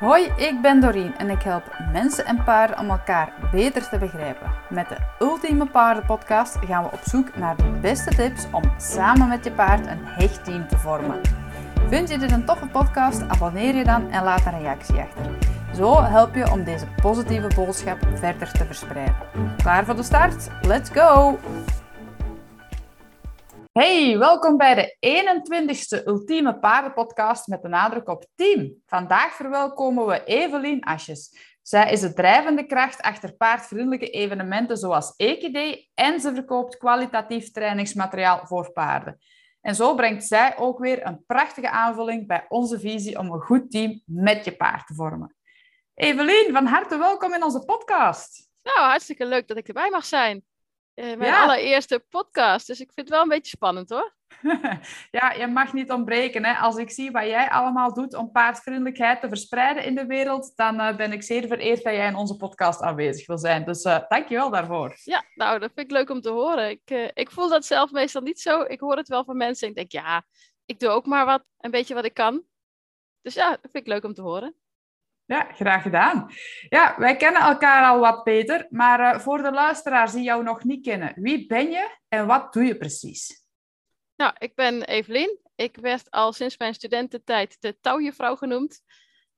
Hoi, ik ben Doreen en ik help mensen en paarden om elkaar beter te begrijpen. Met de Ultieme Paardenpodcast gaan we op zoek naar de beste tips om samen met je paard een hecht team te vormen. Vind je dit een toffe podcast? Abonneer je dan en laat een reactie achter. Zo help je om deze positieve boodschap verder te verspreiden. Klaar voor de start? Let's go! Hey, welkom bij de 21ste Ultieme Paardenpodcast met de nadruk op team. Vandaag verwelkomen we Evelien Asjes. Zij is de drijvende kracht achter paardvriendelijke evenementen zoals EKD en ze verkoopt kwalitatief trainingsmateriaal voor paarden. En zo brengt zij ook weer een prachtige aanvulling bij onze visie om een goed team met je paard te vormen. Evelien, van harte welkom in onze podcast. Nou, hartstikke leuk dat ik erbij mag zijn. Uh, mijn allereerste podcast, dus ik vind het wel een beetje spannend hoor. ja, je mag niet ontbreken. Hè. Als ik zie wat jij allemaal doet om paardvriendelijkheid te verspreiden in de wereld, dan uh, ben ik zeer vereerd dat jij in onze podcast aanwezig wil zijn. Dus uh, dank je wel daarvoor. Ja, nou, dat vind ik leuk om te horen. Ik, ik voel dat zelf meestal niet zo. Ik hoor het wel van mensen en ik denk, ja, ik doe ook maar wat, een beetje wat ik kan. Dus ja, dat vind ik leuk om te horen. Ja, graag gedaan. Ja, wij kennen elkaar al wat beter, maar uh, voor de luisteraars die jou nog niet kennen, wie ben je en wat doe je precies? Nou, ik ben Evelien. Ik werd al sinds mijn studententijd de touwjevrouw genoemd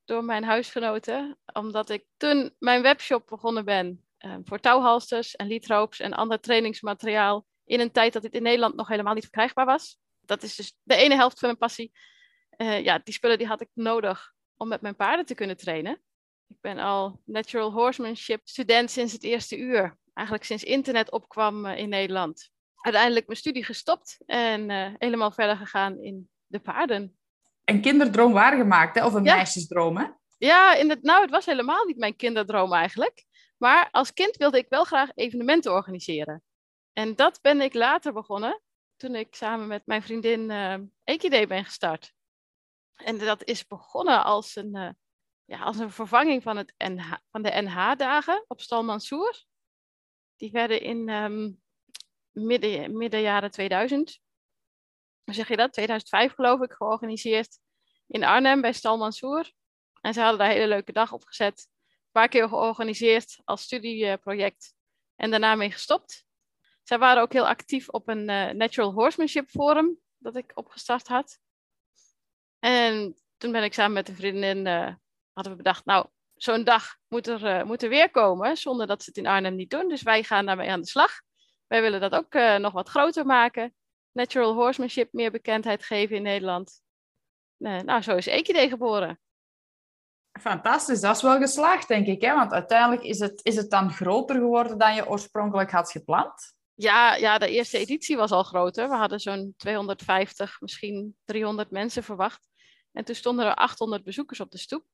door mijn huisgenoten, omdat ik toen mijn webshop begonnen ben uh, voor touwhalsters en leadropes en ander trainingsmateriaal in een tijd dat dit in Nederland nog helemaal niet verkrijgbaar was. Dat is dus de ene helft van mijn passie. Uh, ja, die spullen die had ik nodig om met mijn paarden te kunnen trainen. Ik ben al natural horsemanship student sinds het eerste uur. Eigenlijk sinds internet opkwam uh, in Nederland. Uiteindelijk mijn studie gestopt en uh, helemaal verder gegaan in de paarden. Een kinderdroom waargemaakt, hè? of een ja. meisjesdroom, hè? Ja, in het, nou, het was helemaal niet mijn kinderdroom eigenlijk. Maar als kind wilde ik wel graag evenementen organiseren. En dat ben ik later begonnen, toen ik samen met mijn vriendin uh, ben gestart. En dat is begonnen als een, uh, ja, als een vervanging van, het NH, van de NH-dagen op Stal Mansour. Die werden in um, midden, midden jaren 2000, hoe zeg je dat? 2005 geloof ik, georganiseerd in Arnhem bij Stal Mansour. En ze hadden daar een hele leuke dag op gezet. Een paar keer georganiseerd als studieproject en daarna mee gestopt. Zij waren ook heel actief op een uh, Natural Horsemanship Forum dat ik opgestart had. En toen ben ik samen met een vriendin, uh, hadden we bedacht, nou, zo'n dag moet er, uh, moet er weer komen, zonder dat ze het in Arnhem niet doen. Dus wij gaan daarmee aan de slag. Wij willen dat ook uh, nog wat groter maken. Natural horsemanship meer bekendheid geven in Nederland. nou, zo is Equidee geboren. Fantastisch, dat is wel geslaagd, denk ik. Hè? Want uiteindelijk is het, is het dan groter geworden dan je oorspronkelijk had gepland? Ja, ja, de eerste editie was al groter. We hadden zo'n 250, misschien 300 mensen verwacht. En toen stonden er 800 bezoekers op de stoep.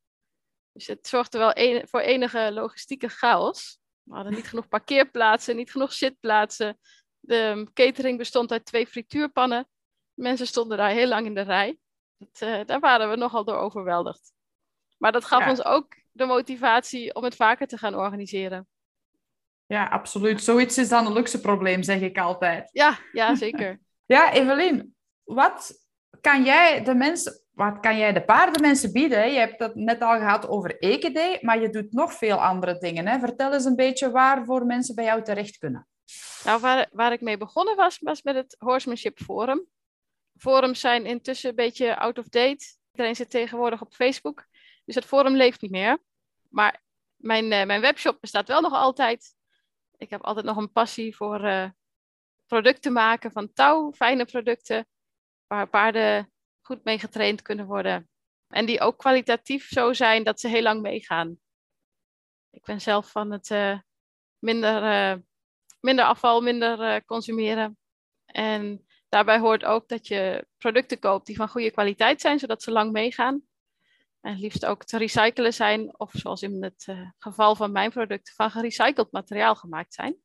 Dus het zorgde wel een, voor enige logistieke chaos. We hadden niet genoeg parkeerplaatsen, niet genoeg zitplaatsen. De catering bestond uit twee frituurpannen. Mensen stonden daar heel lang in de rij. Dat, uh, daar waren we nogal door overweldigd. Maar dat gaf ja. ons ook de motivatie om het vaker te gaan organiseren. Ja, absoluut. Zoiets is dan een luxe probleem, zeg ik altijd. Ja, ja zeker. ja, Evelien, wat kan jij de mensen wat kan jij de paardenmensen bieden? Je hebt het net al gehad over EKD, maar je doet nog veel andere dingen. Hè? Vertel eens een beetje waarvoor mensen bij jou terecht kunnen. Nou, waar, ik mee begonnen was, was met het Horsemanship Forum. Forums zijn intussen een beetje out of date. Iedereen zit tegenwoordig op Facebook. Dus het forum leeft niet meer. Maar mijn, uh, mijn webshop bestaat wel nog altijd. Ik heb altijd nog een passie voor uh, producten maken van touw, fijne producten. Waar paarden goed mee getraind kunnen worden. En die ook kwalitatief zo zijn dat ze heel lang meegaan. Ik ben zelf van het uh, minder, uh, minder afval, minder uh, consumeren. En daarbij hoort ook dat je producten koopt die van goede kwaliteit zijn, zodat ze lang meegaan. En liefst ook te recyclen zijn, of zoals in het geval van mijn producten, van gerecycled materiaal gemaakt zijn.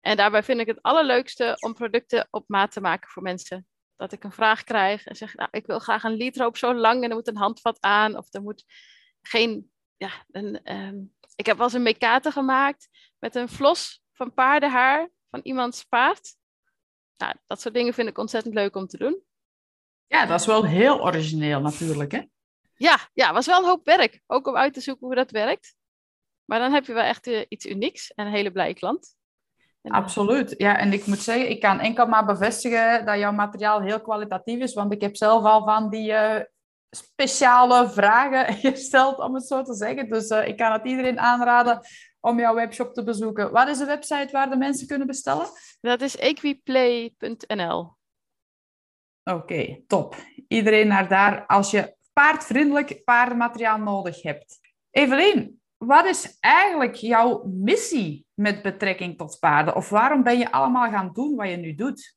En daarbij vind ik het allerleukste om producten op maat te maken voor mensen dat ik een vraag krijg en zeg, nou, ik wil graag een liedroop zo lang en er moet een handvat aan of er moet geen, ja, een, um, ik heb wel eens een mekate gemaakt met een vlos van paardenhaar van iemands paard. Nou, dat soort dingen vind ik ontzettend leuk om te doen. Ja, dat is wel heel origineel natuurlijk, hè? Ja, ja, was wel een hoop werk. Ook om uit te zoeken hoe dat werkt. Maar dan heb je wel echt uh, iets unieks en een hele blije klant. Absoluut. Ja, en ik moet zeggen, ik kan enkel maar bevestigen dat jouw materiaal heel kwalitatief is. Want ik heb zelf al van die uh, speciale vragen gesteld, om het zo te zeggen. Dus uh, ik kan het iedereen aanraden om jouw webshop te bezoeken. Wat is de website waar de mensen kunnen bestellen? Dat is equiplay.nl. Oké, top. Iedereen naar daar als je paardvriendelijk paardenmateriaal nodig hebt. Evelien, wat is eigenlijk jouw missie met betrekking tot paarden? Of waarom ben je allemaal gaan doen wat je nu doet?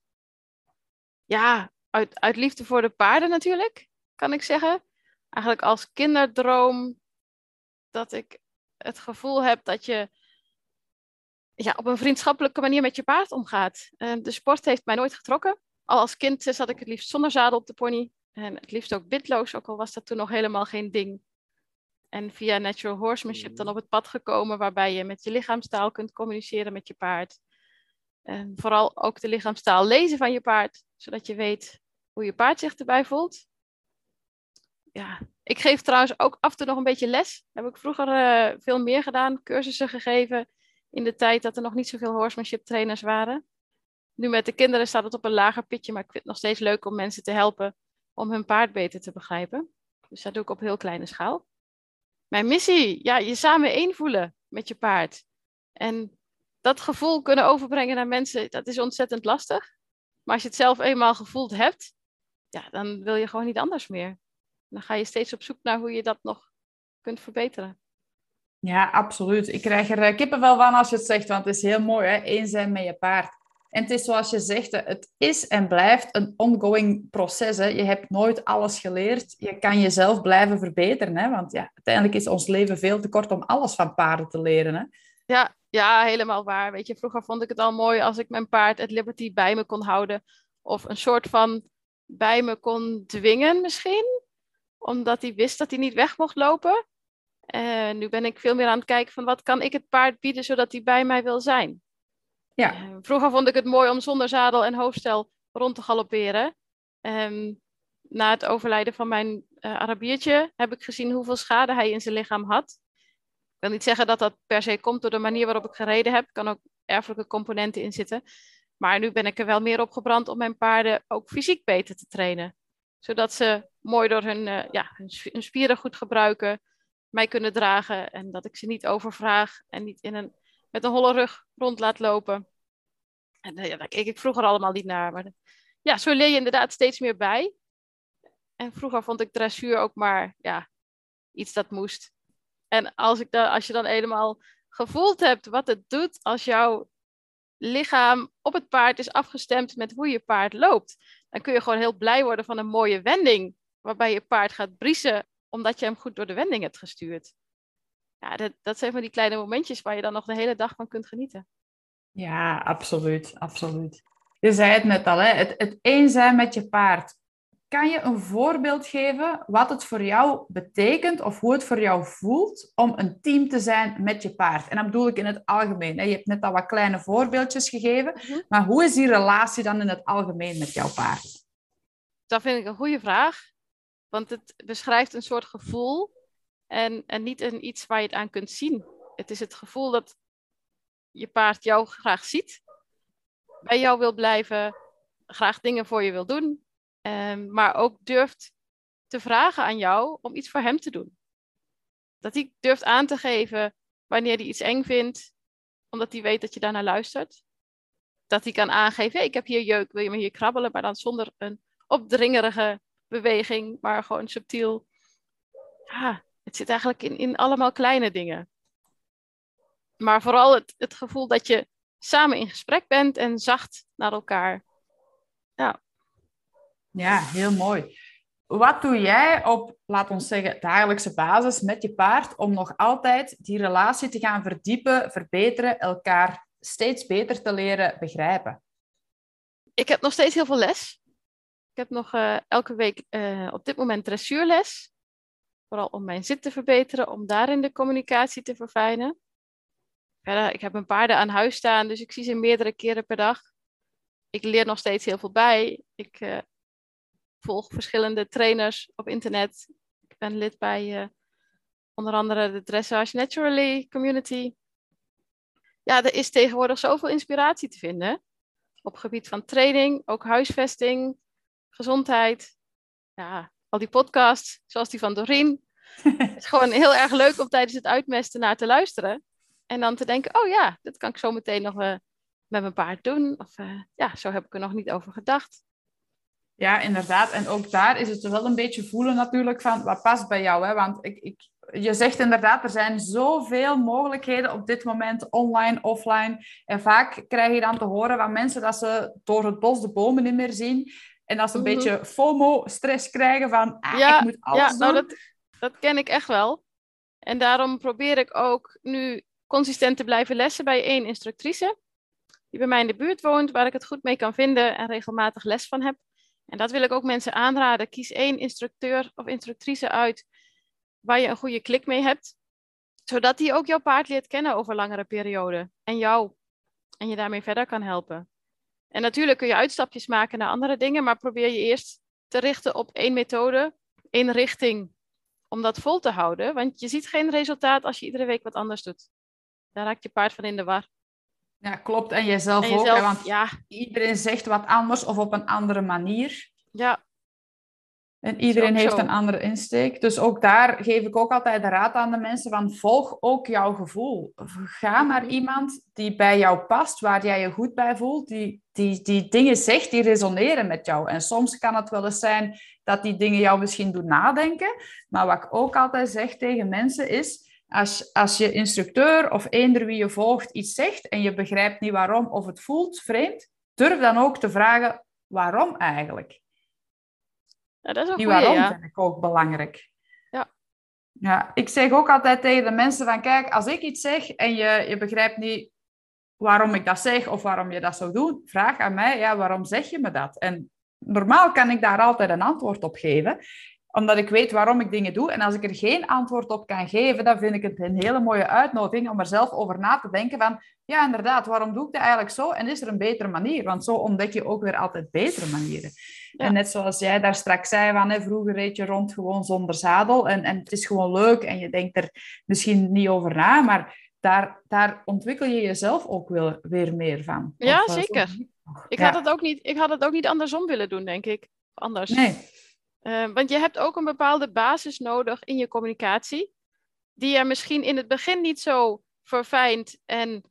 Ja, uit, uit liefde voor de paarden natuurlijk, kan ik zeggen. Eigenlijk als kinderdroom dat ik het gevoel heb dat je ja, op een vriendschappelijke manier met je paard omgaat. De sport heeft mij nooit getrokken. Al als kind zat ik het liefst zonder zadel op de pony. En het liefst ook bitloos, ook al was dat toen nog helemaal geen ding. En via natural horsemanship dan op het pad gekomen waarbij je met je lichaamstaal kunt communiceren met je paard. En vooral ook de lichaamstaal lezen van je paard, zodat je weet hoe je paard zich erbij voelt. Ja, ik geef trouwens ook af en toe nog een beetje les. Heb ik vroeger uh, veel meer gedaan, cursussen gegeven in de tijd dat er nog niet zoveel horsemanship trainers waren. Nu met de kinderen staat het op een lager pitje, maar ik vind het nog steeds leuk om mensen te helpen om hun paard beter te begrijpen. Dus dat doe ik op heel kleine schaal. Mijn missie, ja, je samen één voelen met je paard. En dat gevoel kunnen overbrengen naar mensen, dat is ontzettend lastig. Maar als je het zelf eenmaal gevoeld hebt, ja, dan wil je gewoon niet anders meer. Dan ga je steeds op zoek naar hoe je dat nog kunt verbeteren. Ja, absoluut. Ik krijg er eh, kippenvel van als je het zegt, want het is heel mooi, hè? Zijn met je paard. En het is zoals je zegt, het is en blijft een ongoing proces. Hè. Je hebt nooit alles geleerd. Je kan jezelf blijven verbeteren. Hè. Want ja, uiteindelijk is ons leven veel te kort om alles van paarden te leren. Hè. Ja, ja, helemaal waar. Weet je, vroeger vond ik het al mooi als ik mijn paard het Liberty bij me kon houden. Of een soort van bij me kon dwingen misschien. Omdat hij wist dat hij niet weg mocht lopen. En nu ben ik veel meer aan het kijken van wat kan ik het paard bieden zodat hij bij mij wil zijn. Ja. Uh, vroeger vond ik het mooi om zonder zadel en hoofdstel rond te galopperen. Um, na het overlijden van mijn uh, Arabiertje heb ik gezien hoeveel schade hij in zijn lichaam had. Ik wil niet zeggen dat dat per se komt door de manier waarop ik gereden heb. Er kan ook erfelijke componenten in zitten. Maar nu ben ik er wel meer op gebrand om mijn paarden ook fysiek beter te trainen. Zodat ze mooi door hun, uh, ja, hun spieren goed gebruiken, mij kunnen dragen. En dat ik ze niet overvraag en niet in een met een holle rug rond laat lopen. En uh, ja, daar keek ik vroeger allemaal niet naar. Maar ja, zo leer je inderdaad steeds meer bij. En vroeger vond ik dressuur ook maar ja, iets dat moest. En als, ik als je dan helemaal gevoeld hebt wat het doet als jouw lichaam op het paard is afgestemd met hoe je paard loopt, dan kun je gewoon heel blij worden van een mooie wending, waarbij je paard gaat briesen omdat je hem goed door de wending hebt gestuurd ja, dat, dat zijn van die kleine momentjes waar je dan nog de hele dag van kunt genieten. Ja, absoluut, absoluut. Je zei het net al, hè? Het, het één zijn met je paard. Kan je een voorbeeld geven wat het voor jou betekent of hoe het voor jou voelt om een team te zijn met je paard? En dat bedoel ik in het algemeen. Hè? Je hebt net al wat kleine voorbeeldjes gegeven, mhm. maar hoe is die relatie dan in het algemeen met jouw paard? Dat vind ik een goede vraag, want het beschrijft een soort gevoel en, en niet een iets waar je het aan kunt zien. Het is het gevoel dat je paard jou graag ziet, bij jou wil blijven, graag dingen voor je wil doen, um, maar ook durft te vragen aan jou om iets voor hem te doen. Dat hij durft aan te geven wanneer hij iets eng vindt, omdat hij weet dat je daarnaar luistert. Dat hij kan aangeven, ik heb hier jeuk, wil je me hier krabbelen, maar dan zonder een opdringerige beweging, maar gewoon subtiel. Ja, het zit eigenlijk in, in allemaal kleine dingen. Maar vooral het, het gevoel dat je samen in gesprek bent en zacht naar elkaar. Ja. Ja, heel mooi. Wat doe jij op, laat ons zeggen, dagelijkse basis met je paard om nog altijd die relatie te gaan verdiepen, verbeteren, elkaar steeds beter te leren begrijpen? Ik heb nog steeds heel veel les. Ik heb nog uh, elke week uh, op dit moment dressuurles. Vooral om mijn zit te verbeteren, om daarin de communicatie te verfijnen. Verder, ik heb mijn paarden aan huis staan, dus ik zie ze meerdere keren per dag. Ik leer nog steeds heel veel bij. Ik uh, volg verschillende trainers op internet. Ik ben lid bij uh, onder andere de Dressage Naturally Community. Ja, er is tegenwoordig zoveel inspiratie te vinden. Op gebied van training, ook huisvesting, gezondheid. Ja, al die podcasts, zoals die van Doreen. het is gewoon heel erg leuk om tijdens het uitmesten naar te luisteren. En dan te denken, oh ja, dat kan ik zo meteen nog uh, met mijn paard doen. Of uh, ja, zo heb ik er nog niet over gedacht. Ja, inderdaad. En ook daar is het wel een beetje voelen natuurlijk van wat past bij jou. Hè? Want ik, ik, je zegt inderdaad, er zijn zoveel mogelijkheden op dit moment, online, offline. En vaak krijg je dan te horen van mensen dat ze door het bos de bomen niet meer zien. En ze een mm -hmm. beetje FOMO-stress krijgen van, ah, ja, ik moet alles ja, doen. Nou, dat, dat ken ik echt wel. En daarom probeer ik ook nu consistent te blijven lessen bij één instructrice. Die bij mij in de buurt woont, waar ik het goed mee kan vinden en regelmatig les van heb. En dat wil ik ook mensen aanraden. Kies één instructeur of instructrice uit waar je een goede klik mee hebt. Zodat die ook jouw paard leert kennen over langere perioden. En jou. En je daarmee verder kan helpen. En natuurlijk kun je uitstapjes maken naar andere dingen, maar probeer je eerst te richten op één methode, één richting, om dat vol te houden. Want je ziet geen resultaat als je iedere week wat anders doet. Daar raakt je paard van in de war. Ja, klopt. En jezelf, En ook. hè, want ja. iedereen zegt wat anders of op een andere manier. Ja, En iedereen heeft een andere insteek. Dus ook daar geef ik ook altijd de raad aan de mensen van volg ook jouw gevoel. Ga naar Mhm. iemand die bij jou past, waar jij je goed bij voelt, die, die, die dingen zegt die resoneren met jou. En soms kan het wel eens zijn dat die dingen jou misschien doen nadenken. Maar wat ik ook altijd zeg tegen mensen is, als, als je instructeur of eender wie je volgt iets zegt en je begrijpt niet waarom of het voelt vreemd, durf dan ook te vragen waarom eigenlijk. Ja, dat is een Die waarom ja. vind ik ook belangrijk. Ja. Ja, ik zeg ook altijd tegen de mensen van, kijk, als ik iets zeg en je, je begrijpt niet waarom ik dat zeg of waarom je dat zou doen, vraag aan mij, ja, waarom zeg je me dat? En normaal kan ik daar altijd een antwoord op geven, omdat ik weet waarom ik dingen doe. En als ik er geen antwoord op kan geven, dan vind ik het een hele mooie uitnodiging om er zelf over na te denken van, ja, inderdaad, waarom doe ik dat eigenlijk zo? En is er een betere manier? Want zo ontdek je ook weer altijd betere manieren. Ja. En net zoals jij daar straks zei, van, hè, vroeger reed je rond gewoon zonder zadel. En, en het is gewoon leuk en je denkt er misschien niet over na, maar daar, daar ontwikkel je jezelf ook weer, weer meer van. Ja, Of, eh, zo zeker. ik Ja. had het ook niet, ik had het ook niet andersom willen doen, denk ik. Anders. Nee, Eh, want je hebt ook een bepaalde basis nodig in je communicatie, die er misschien in het begin niet zo verfijnd en,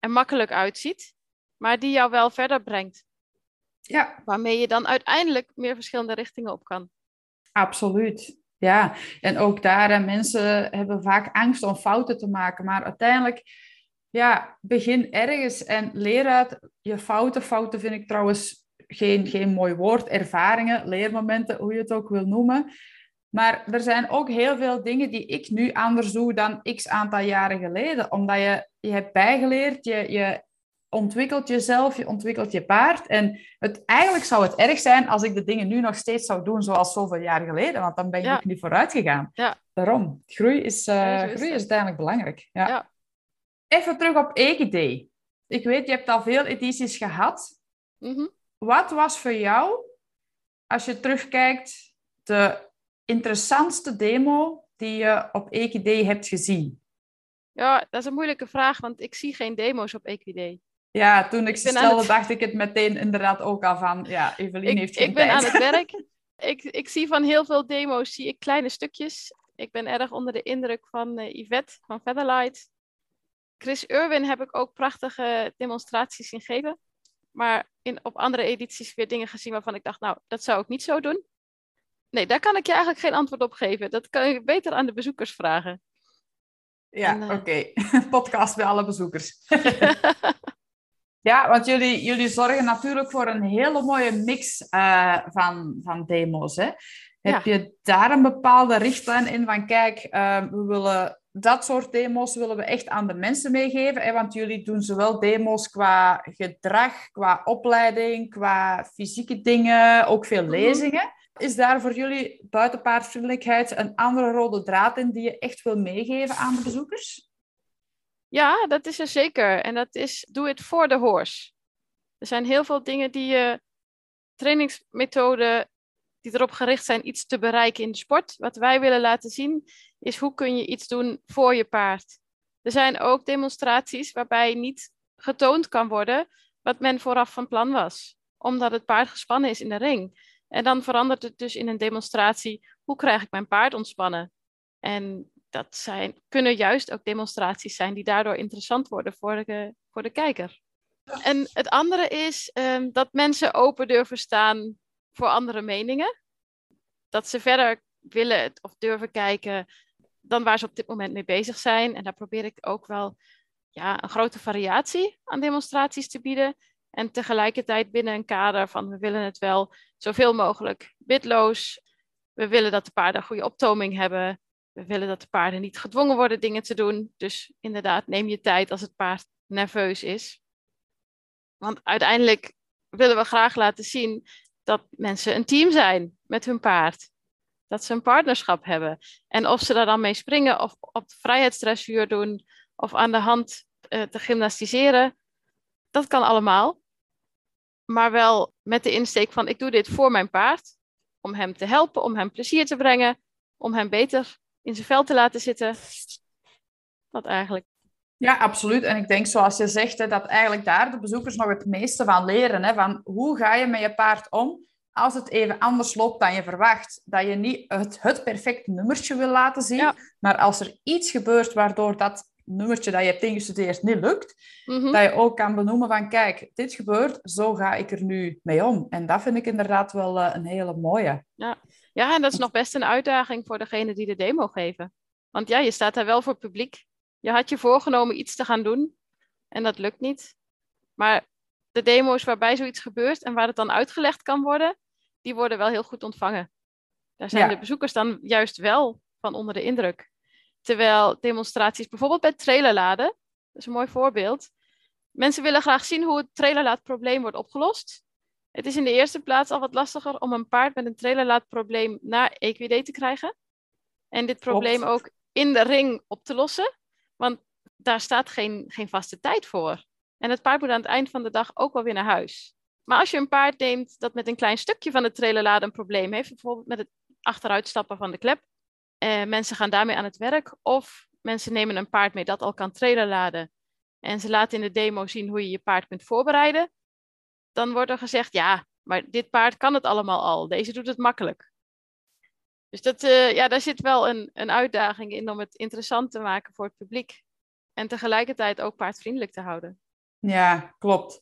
en makkelijk uitziet, maar die jou wel verder brengt. ja, Waarmee je dan uiteindelijk meer verschillende richtingen op kan. absoluut. Ja, en ook daar, hè, mensen hebben vaak angst om fouten te maken, maar uiteindelijk, ja, begin ergens en leer uit je fouten. Fouten vind ik trouwens geen, geen mooi woord, ervaringen, leermomenten, hoe je het ook wil noemen. Maar er zijn ook heel veel dingen die ik nu anders doe dan x aantal jaren geleden. Omdat je, je hebt bijgeleerd, je, je ontwikkelt jezelf, je ontwikkelt je paard. En het, eigenlijk zou het erg zijn als ik de dingen nu nog steeds zou doen zoals zoveel jaar geleden. Want dan ben je Ja. ook niet vooruit gegaan. Ja. Daarom, groei is, Ja, is groei is uiteindelijk belangrijk. Ja. Ja. Even terug op EGD. Ik weet, je hebt al veel edities gehad. Mhm. Wat was voor jou, als je terugkijkt, de interessantste demo die je op EQD hebt gezien? Ja, dat is een moeilijke vraag, want ik zie geen demo's op EQD. Ja, toen ik, Ik ze stelde, het- dacht ik het meteen inderdaad ook al van, ja, Evelien Ik, heeft geen ik ben tijd. aan het werk. Ik, ik zie van heel veel demo's zie ik kleine stukjes. Ik ben erg onder de indruk van eh, Yvette van Featherlight. Chris Irwin heb ik ook prachtige demonstraties zien geven. Maar in, op andere edities weer dingen gezien waarvan ik dacht, nou, dat zou ik niet zo doen. Nee, daar kan ik je eigenlijk geen antwoord op geven. Dat kan je beter aan de bezoekers vragen. Ja, eh, oké. Podcast bij alle bezoekers. Ja, want jullie, jullie zorgen natuurlijk voor een hele mooie mix eh, van, van demo's. Hè? Heb je daar een bepaalde richtlijn in van, kijk, eh, we willen dat soort demo's willen we echt aan de mensen meegeven? Hè? Want jullie doen zowel demo's qua gedrag, qua opleiding, qua fysieke dingen, ook veel Mhm. lezingen. Is daar voor jullie buitenpaardvriendelijkheid een andere rode draad in die je echt wil meegeven aan de bezoekers? Ja, dat is er zeker. En dat is doe it for the horse. Er zijn heel veel dingen die je trainingsmethoden die erop gericht zijn iets te bereiken in de sport. Wat wij willen laten zien is hoe kun je iets doen voor je paard. Er zijn ook demonstraties waarbij niet getoond kan worden wat men vooraf van plan was, omdat het paard gespannen is in de ring. En dan verandert het dus in een demonstratie, hoe krijg ik mijn paard ontspannen? En dat zijn, kunnen juist ook demonstraties zijn die daardoor interessant worden voor de, voor de kijker. En het andere is ehm, dat mensen open durven staan voor andere meningen. Dat ze verder willen of durven kijken dan waar ze op dit moment mee bezig zijn. En daar probeer ik ook wel ja, een grote variatie aan demonstraties te bieden. En tegelijkertijd binnen een kader van we willen het wel zoveel mogelijk witloos. We willen dat de paarden goede optoming hebben. We willen dat de paarden niet gedwongen worden dingen te doen. Dus inderdaad, neem je tijd als het paard nerveus is. Want uiteindelijk willen we graag laten zien dat mensen een team zijn met hun paard. Dat ze een partnerschap hebben. En of ze daar dan mee springen of op vrijheidsdressuur doen of aan de hand uh, te gymnastiseren, dat kan allemaal. Maar wel met de insteek van ik doe dit voor mijn paard. Om hem te helpen, om hem plezier te brengen, om hem beter in zijn vel te laten zitten. Dat eigenlijk. Ja, absoluut. En ik denk, zoals je zegt, hè, dat eigenlijk daar de bezoekers nog het meeste van leren. Hè, van hoe ga je met je paard om als het even anders loopt dan je verwacht. Dat je niet het, het perfect nummertje wil laten zien, maar als er iets gebeurt waardoor dat nummertje dat je hebt ingestudeerd niet lukt, mhm. dat je ook kan benoemen van kijk, dit gebeurt, zo ga ik er nu mee om. En dat vind ik inderdaad wel uh, een hele mooie. Ja. ja, en dat is nog best een uitdaging voor degene die de demo geven. Want ja, je staat daar wel voor publiek. Je had je voorgenomen iets te gaan doen en dat lukt niet. Maar de demo's waarbij zoiets gebeurt en waar het dan uitgelegd kan worden, die worden wel heel goed ontvangen. Daar zijn de bezoekers dan juist wel van onder de indruk. Terwijl demonstraties bijvoorbeeld bij trailerladen, dat is een mooi voorbeeld. Mensen willen graag zien hoe het trailerlaadprobleem wordt opgelost. Het is in de eerste plaats al wat lastiger om een paard met een trailerlaadprobleem naar EQD te krijgen. En dit probleem ook in de ring op te lossen. Want daar staat geen, geen vaste tijd voor. En het paard moet aan het eind van de dag ook wel weer naar huis. Maar als je een paard neemt dat met een klein stukje van de trailerladen een probleem heeft, bijvoorbeeld met het achteruitstappen van de klep, eh, mensen gaan daarmee aan het werk, of mensen nemen een paard mee dat al kan trailerladen en ze laten in de demo zien hoe je je paard kunt voorbereiden, dan wordt er gezegd, ja, maar dit paard kan het allemaal al, deze doet het makkelijk. Dus dat, uh, ja, daar zit wel een, een uitdaging in om het interessant te maken voor het publiek. En tegelijkertijd ook paardvriendelijk te houden. Ja, klopt.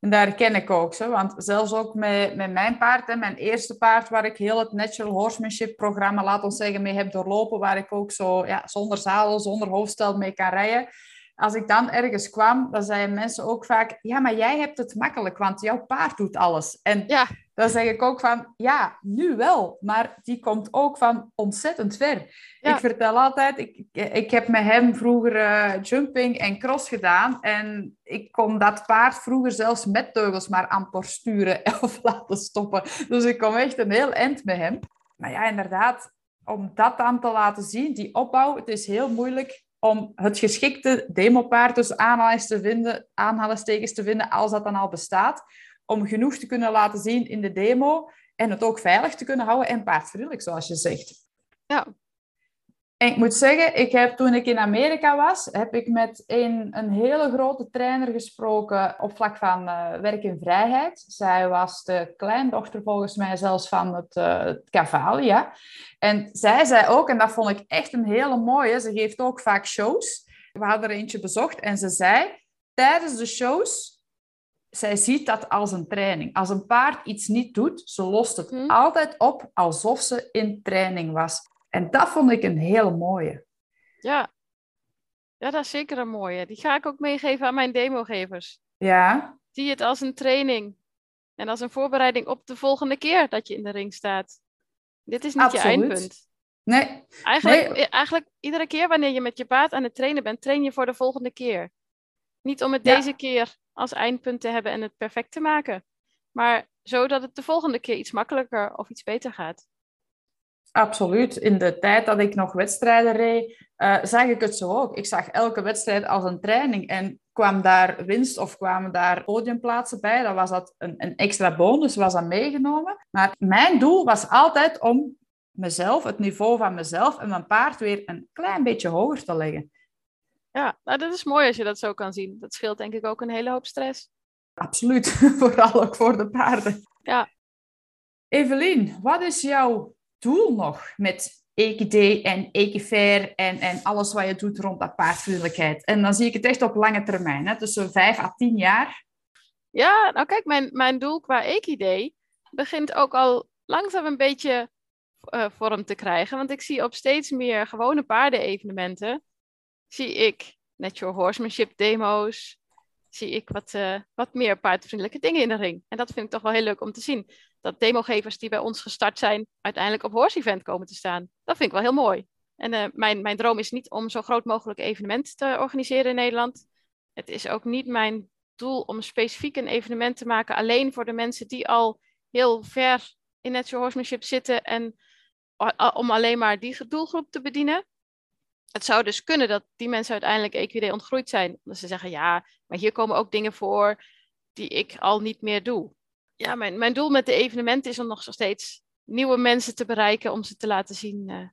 En daar ken ik ook zo, want zelfs ook met, met mijn paard, hè, mijn eerste paard, waar ik heel het Natural Horsemanship programma, laat ons zeggen, mee heb doorlopen, waar ik ook zo ja, zonder zadel, zonder hoofdstel mee kan rijden. Als ik dan ergens kwam, dan zeiden mensen ook vaak, ja, maar jij hebt het makkelijk, want jouw paard doet alles. En ja. dan zeg ik ook van, ja, nu wel, maar die komt ook van ontzettend ver. Ik vertel altijd, ik, ik heb met hem vroeger uh, jumping en cross gedaan en ik kon dat paard vroeger zelfs met teugels maar amper sturen of laten stoppen. Dus ik kom echt een heel eind met hem. Maar ja, inderdaad, om dat dan te laten zien, die opbouw, het is heel moeilijk om het geschikte demopaard dus te vinden, aanhalingstekens te vinden als dat dan al bestaat, om genoeg te kunnen laten zien in de demo en het ook veilig te kunnen houden en paardvriendelijk, zoals je zegt. Ja, en ik moet zeggen, ik heb, toen ik in Amerika was, heb ik met een, een hele grote trainer gesproken op vlak van uh, werk in vrijheid. Zij was de kleindochter volgens mij zelfs van het, uh, het Cavalli, ja. En zij zei ook, en dat vond ik echt een hele mooie, ze geeft ook vaak shows. We hadden er eentje bezocht en ze zei, tijdens de shows, zij ziet dat als een training. Als een paard iets niet doet, ze lost het hm. altijd op alsof ze in training was. En dat vond ik een hele mooie. Ja. ja, dat is zeker een mooie. Die ga ik ook meegeven aan mijn demogevers. Ja. Zie het als een training. En als een voorbereiding op de volgende keer dat je in de ring staat. Dit is niet je eindpunt. Nee. Eigenlijk, nee. eigenlijk iedere keer wanneer je met je paard aan het trainen bent, train je voor de volgende keer. Niet om het deze keer als eindpunt te hebben en het perfect te maken. Maar zodat het de volgende keer iets makkelijker of iets beter gaat. Absoluut. In de tijd dat ik nog wedstrijden reed, uh, zag ik het zo ook. Ik zag elke wedstrijd als een training. En kwam daar winst of kwamen daar podiumplaatsen bij, dan was dat een, een extra bonus, was dat meegenomen. Maar mijn doel was altijd om mezelf, het niveau van mezelf en mijn paard weer een klein beetje hoger te leggen. Ja, nou, dat is mooi als je dat zo kan zien. Dat scheelt denk ik ook een hele hoop stress. Absoluut, vooral ook voor de paarden. Ja. Evelien, wat is jouw doel nog met EQD en Equifair en, en alles wat je doet rond dat paardvriendelijkheid? En dan zie ik het echt op lange termijn, hè? tussen vijf à tien jaar. Ja, nou kijk, mijn, mijn doel qua EQD begint ook al langzaam een beetje uh, vorm te krijgen. Want ik zie op steeds meer gewone paardenevenementen, zie ik natural horsemanship demo's, zie ik wat, uh, wat meer paardvriendelijke dingen in de ring. En dat vind ik toch wel heel leuk om te zien. Dat demogevers die bij ons gestart zijn, uiteindelijk op horse event komen te staan. Dat vind ik wel heel mooi. En uh, mijn, mijn droom is niet om zo groot mogelijk evenement te organiseren in Nederland. Het is ook niet mijn doel om specifiek een evenement te maken alleen voor de mensen die al heel ver in natural horsemanship zitten en om alleen maar die doelgroep te bedienen. Het zou dus kunnen dat die mensen uiteindelijk EQD ontgroeid zijn. Dat ze zeggen, ja, maar hier komen ook dingen voor die ik al niet meer doe. Ja, mijn, mijn doel met de evenementen is om nog steeds nieuwe mensen te bereiken, om ze te laten zien uh,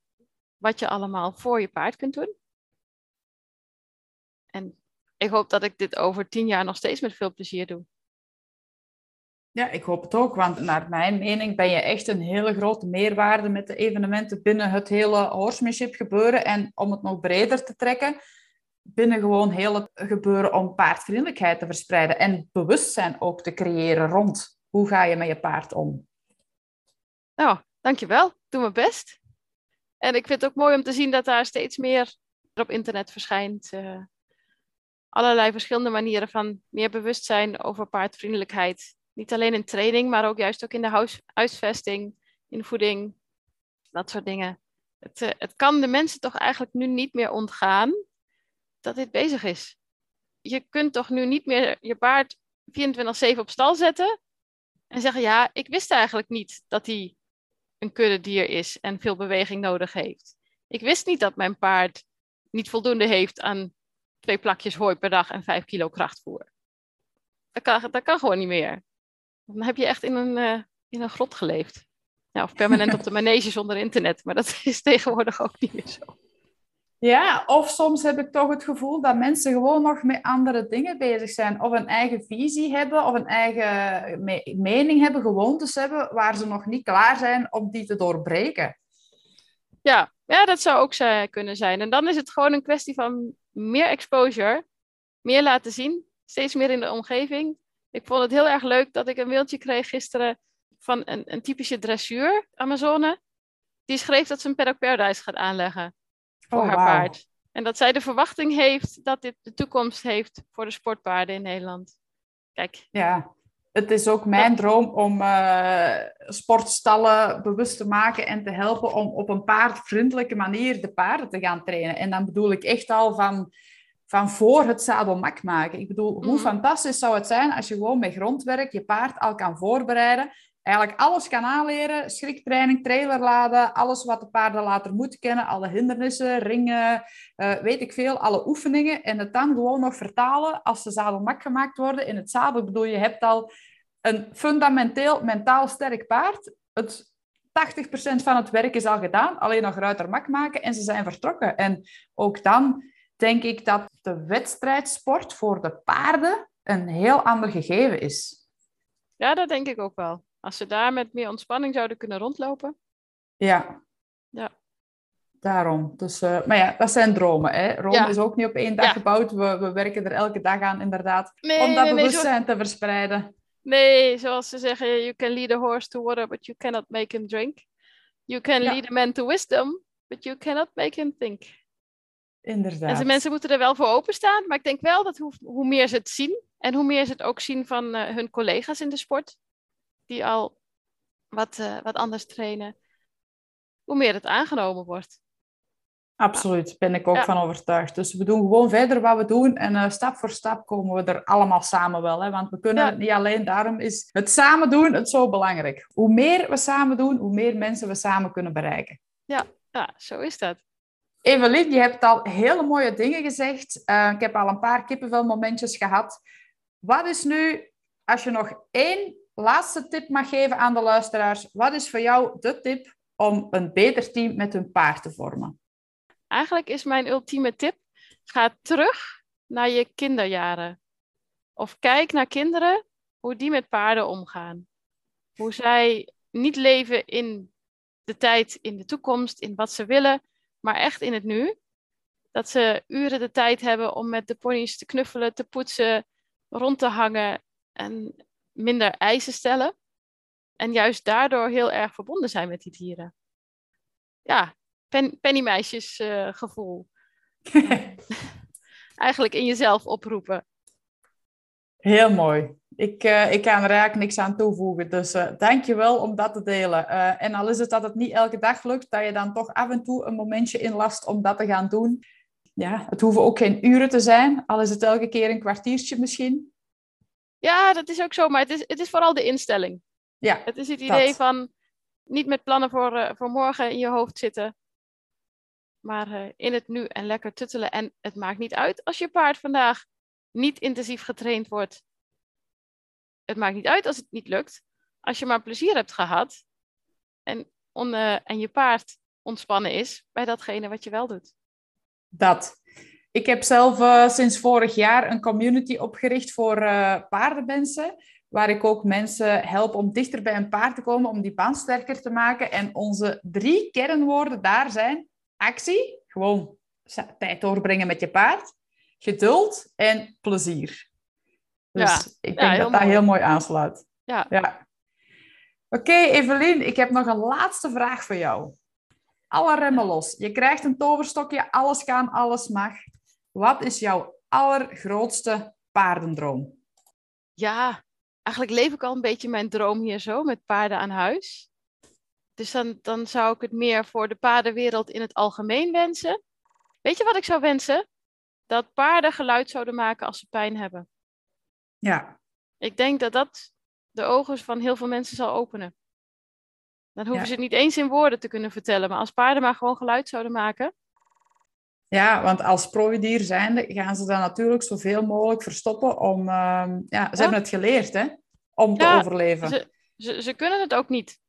wat je allemaal voor je paard kunt doen. En ik hoop dat ik dit over tien jaar nog steeds met veel plezier doe. Ja, ik hoop het ook, want naar mijn mening ben je echt een hele grote meerwaarde met de evenementen binnen het hele horsemanship gebeuren. En om het nog breder te trekken, binnen gewoon heel het gebeuren om paardvriendelijkheid te verspreiden en bewustzijn ook te creëren rond hoe ga je met je paard om. Nou, dankjewel. Doe mijn best. En ik vind het ook mooi om te zien dat daar steeds meer op internet verschijnt. Uh, allerlei verschillende manieren van meer bewustzijn over paardvriendelijkheid niet alleen in training, maar ook juist ook in de huis, huisvesting, in voeding, dat soort dingen. Het, uh, het kan de mensen toch eigenlijk nu niet meer ontgaan dat dit bezig is. Je kunt toch nu niet meer je paard 24-7 op stal zetten en zeggen: Ja, ik wist eigenlijk niet dat hij een kudde dier is en veel beweging nodig heeft. Ik wist niet dat mijn paard niet voldoende heeft aan twee plakjes hooi per dag en vijf kilo krachtvoer. Dat kan, dat kan gewoon niet meer. Dan heb je echt in een, uh, in een grot geleefd. Ja, of permanent op de manege zonder internet. Maar dat is tegenwoordig ook niet meer zo. Ja, of soms heb ik toch het gevoel dat mensen gewoon nog met andere dingen bezig zijn. Of een eigen visie hebben, of een eigen me mening hebben, gewoontes hebben, waar ze nog niet klaar zijn om die te doorbreken. Ja, ja dat zou ook kunnen zijn. En dan is het gewoon een kwestie van meer exposure, meer laten zien, steeds meer in de omgeving. Ik vond het heel erg leuk dat ik een mailtje kreeg gisteren van een, een typische dressuur Amazone. Die schreef dat ze een Paddock Paradise gaat aanleggen voor oh, haar paard. En dat zij de verwachting heeft dat dit de toekomst heeft voor de sportpaarden in Nederland. Kijk. Ja, het is ook mijn droom om uh, sportstallen bewust te maken en te helpen om op een paardvriendelijke manier de paarden te gaan trainen. En dan bedoel ik echt al van van voor het zadelmak maken. Ik bedoel, hoe mhm. fantastisch zou het zijn als je gewoon met grondwerk je paard al kan voorbereiden. Eigenlijk alles kan aanleren, schriktraining, trailerladen, alles wat de paarden later moeten kennen, alle hindernissen, ringen, uh, weet ik veel, alle oefeningen. En het dan gewoon nog vertalen als ze zadelmak gemaakt worden in het zadel. Ik bedoel, je hebt al een fundamenteel mentaal sterk paard. Het 80% van het werk is al gedaan, alleen nog ruitermak maken en ze zijn vertrokken. En ook dan denk ik dat de wedstrijdsport voor de paarden een heel ander gegeven is. Ja, dat denk ik ook wel. Als ze daar met meer ontspanning zouden kunnen rondlopen. Ja. Ja. Daarom. Dus, uh, maar ja, dat zijn dromen. Hè? Rome is ook niet op één dag gebouwd. We, we werken er elke dag aan, inderdaad. om dat bewustzijn te verspreiden. Nee, zoals ze zeggen, you can lead a horse to water, but you cannot make him drink. You can lead a man to wisdom, but you cannot make him think. Inderdaad. En mensen moeten er wel voor openstaan, maar ik denk wel dat hoe, hoe meer ze het zien en hoe meer ze het ook zien van uh, hun collega's in de sport, die al wat, uh, wat anders trainen, hoe meer het aangenomen wordt. Absoluut, ben ik ook ja. van overtuigd. Dus we doen gewoon verder wat we doen en uh, stap voor stap komen we er allemaal samen wel. Hè? Want we kunnen ja. het niet alleen, daarom is het samen doen het zo belangrijk. Hoe meer we samen doen, hoe meer mensen we samen kunnen bereiken. Ja, ja zo is dat. Evelien, je hebt al hele mooie dingen gezegd. Eh, ik heb al een paar kippenvelmomentjes gehad. Wat is nu, als je nog één laatste tip mag geven aan de luisteraars, wat is voor jou de tip om een beter team met hun paard te vormen? Eigenlijk is mijn ultieme tip, ga terug naar je kinderjaren. Of kijk naar kinderen, hoe die met paarden omgaan. Hoe zij niet leven in de tijd, in de toekomst, in wat ze willen, maar echt in het nu. Dat ze uren de tijd hebben om met de ponies te knuffelen, te poetsen, rond te hangen en minder eisen stellen. En juist daardoor heel erg verbonden zijn met die dieren. Ja, pen, pennymeisjes uh, gevoel. Eigenlijk in jezelf oproepen. Heel mooi. Ik, uh, ik kan er eigenlijk niks aan toevoegen. Dus uh, dank je wel om dat te delen. Uh, en al is het dat het niet elke dag lukt, dat je dan toch af en toe een momentje inlast om dat te gaan doen. Ja, het hoeven ook geen uren te zijn, al is het elke keer een kwartiertje misschien. Ja, dat is ook zo, maar het is, het is vooral de instelling. Ja, het is het idee van niet met plannen voor, voor morgen in je hoofd zitten, maar in het nu en lekker tuttelen. En het maakt niet uit als je paard vandaag niet intensief getraind wordt het maakt niet uit als het niet lukt. Als je maar plezier hebt gehad en, on, uh, en je paard ontspannen is bij datgene wat je wel doet. Dat. Ik heb zelf uh, sinds vorig jaar een community opgericht voor uh, paardenmensen. Waar ik ook mensen help om dichter bij een paard te komen, om die band sterker te maken. En onze drie kernwoorden daar zijn actie, gewoon tijd doorbrengen met je paard, geduld en plezier. Dus ja. ik denk dat dat heel mooi aansluit. Ja. ja. Oké, okay, Evelien, ik heb nog een laatste vraag voor jou. Alle remmen los. Je krijgt een toverstokje, alles kan, alles mag. Wat is jouw allergrootste paardendroom? Ja, eigenlijk leef ik al een beetje mijn droom hier zo, met paarden aan huis. Dus dan, dan zou ik het meer voor de paardenwereld in het algemeen wensen. Weet je wat ik zou wensen? Dat paarden geluid zouden maken als ze pijn hebben. Ja. Ik denk dat dat de ogen van heel veel mensen zal openen. Dan hoeven ze het niet eens in woorden te kunnen vertellen, maar als paarden maar gewoon geluid zouden maken. Ja, want als prooidier zijnde gaan ze dan natuurlijk zoveel mogelijk verstoppen om... Uh, ja, ze hebben het geleerd, hè? Om te overleven. Ze, ze, ze kunnen het ook niet.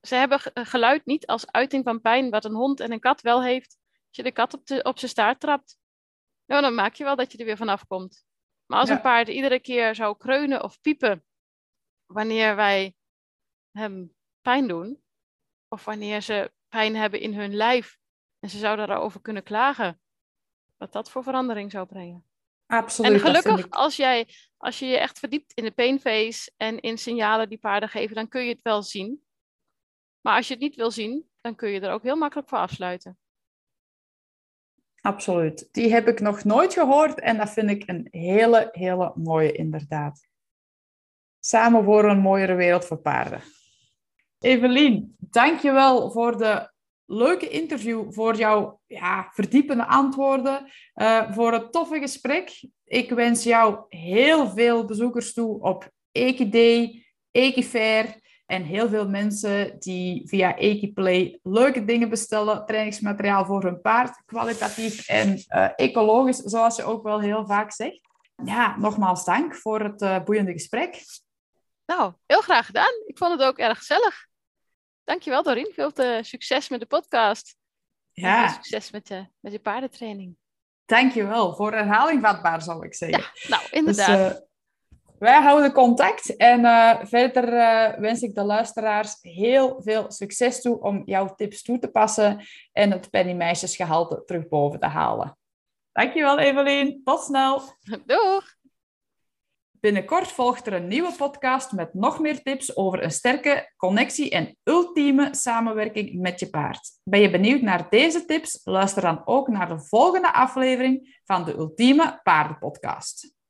Ze hebben geluid niet als uiting van pijn, wat een hond en een kat wel heeft. Als je de kat op, de, op zijn staart trapt, nou, dan maak je wel dat je er weer vanaf komt. Maar als een paard iedere keer zou kreunen of piepen wanneer wij hem pijn doen, of wanneer ze pijn hebben in hun lijf en ze zouden daarover kunnen klagen, wat dat voor verandering zou brengen. Absoluut. En gelukkig, als, jij, als je je echt verdiept in de painface en in signalen die paarden geven, dan kun je het wel zien. Maar als je het niet wil zien, dan kun je er ook heel makkelijk voor afsluiten. Absoluut. Die heb ik nog nooit gehoord en dat vind ik een hele, hele mooie inderdaad. Samen voor een mooiere wereld voor paarden. Evelien, dankjewel voor de leuke interview, voor jouw ja, verdiepende antwoorden, uh, voor het toffe gesprek. Ik wens jou heel veel bezoekers toe op Equiday, Equifair en heel veel mensen die via Equiplay leuke dingen bestellen, trainingsmateriaal voor hun paard, kwalitatief en uh, ecologisch, zoals je ook wel heel vaak zegt. Ja, nogmaals dank voor het uh, boeiende gesprek. Nou, heel graag gedaan. Ik vond het ook erg gezellig. Dankjewel Dorien. Veel te succes met de podcast. Ja. Veel succes met, de, met je paardentraining. Dankjewel. Voor herhaling vatbaar, zal ik zeggen. Ja, nou, inderdaad. Dus, uh, wij houden contact en uh, verder uh, wens ik de luisteraars heel veel succes toe om jouw tips toe te passen en het pennymeisjesgehalte terug boven te halen. Dankjewel Evelien, tot snel. Doeg! Binnenkort volgt er een nieuwe podcast met nog meer tips over een sterke connectie en ultieme samenwerking met je paard. Ben je benieuwd naar deze tips? Luister dan ook naar de volgende aflevering van de Ultieme Paardenpodcast.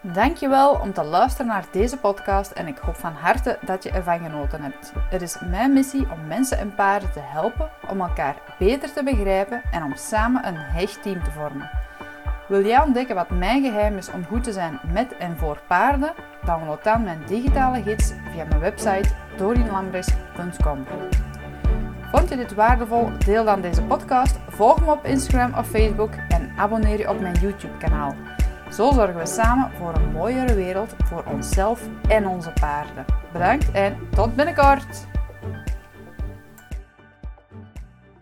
Dankjewel om te luisteren naar deze podcast en ik hoop van harte dat je ervan genoten hebt. Het is mijn missie om mensen en paarden te helpen om elkaar beter te begrijpen en om samen een hecht team te vormen. Wil jij ontdekken wat mijn geheim is om goed te zijn met en voor paarden? Download dan mijn digitale gids via mijn website dorinlambres.com. Vond je dit waardevol? Deel dan deze podcast, volg me op Instagram of Facebook en abonneer je op mijn YouTube-kanaal. Zo zorgen we samen voor een mooiere wereld voor onszelf en onze paarden. Bedankt en tot binnenkort!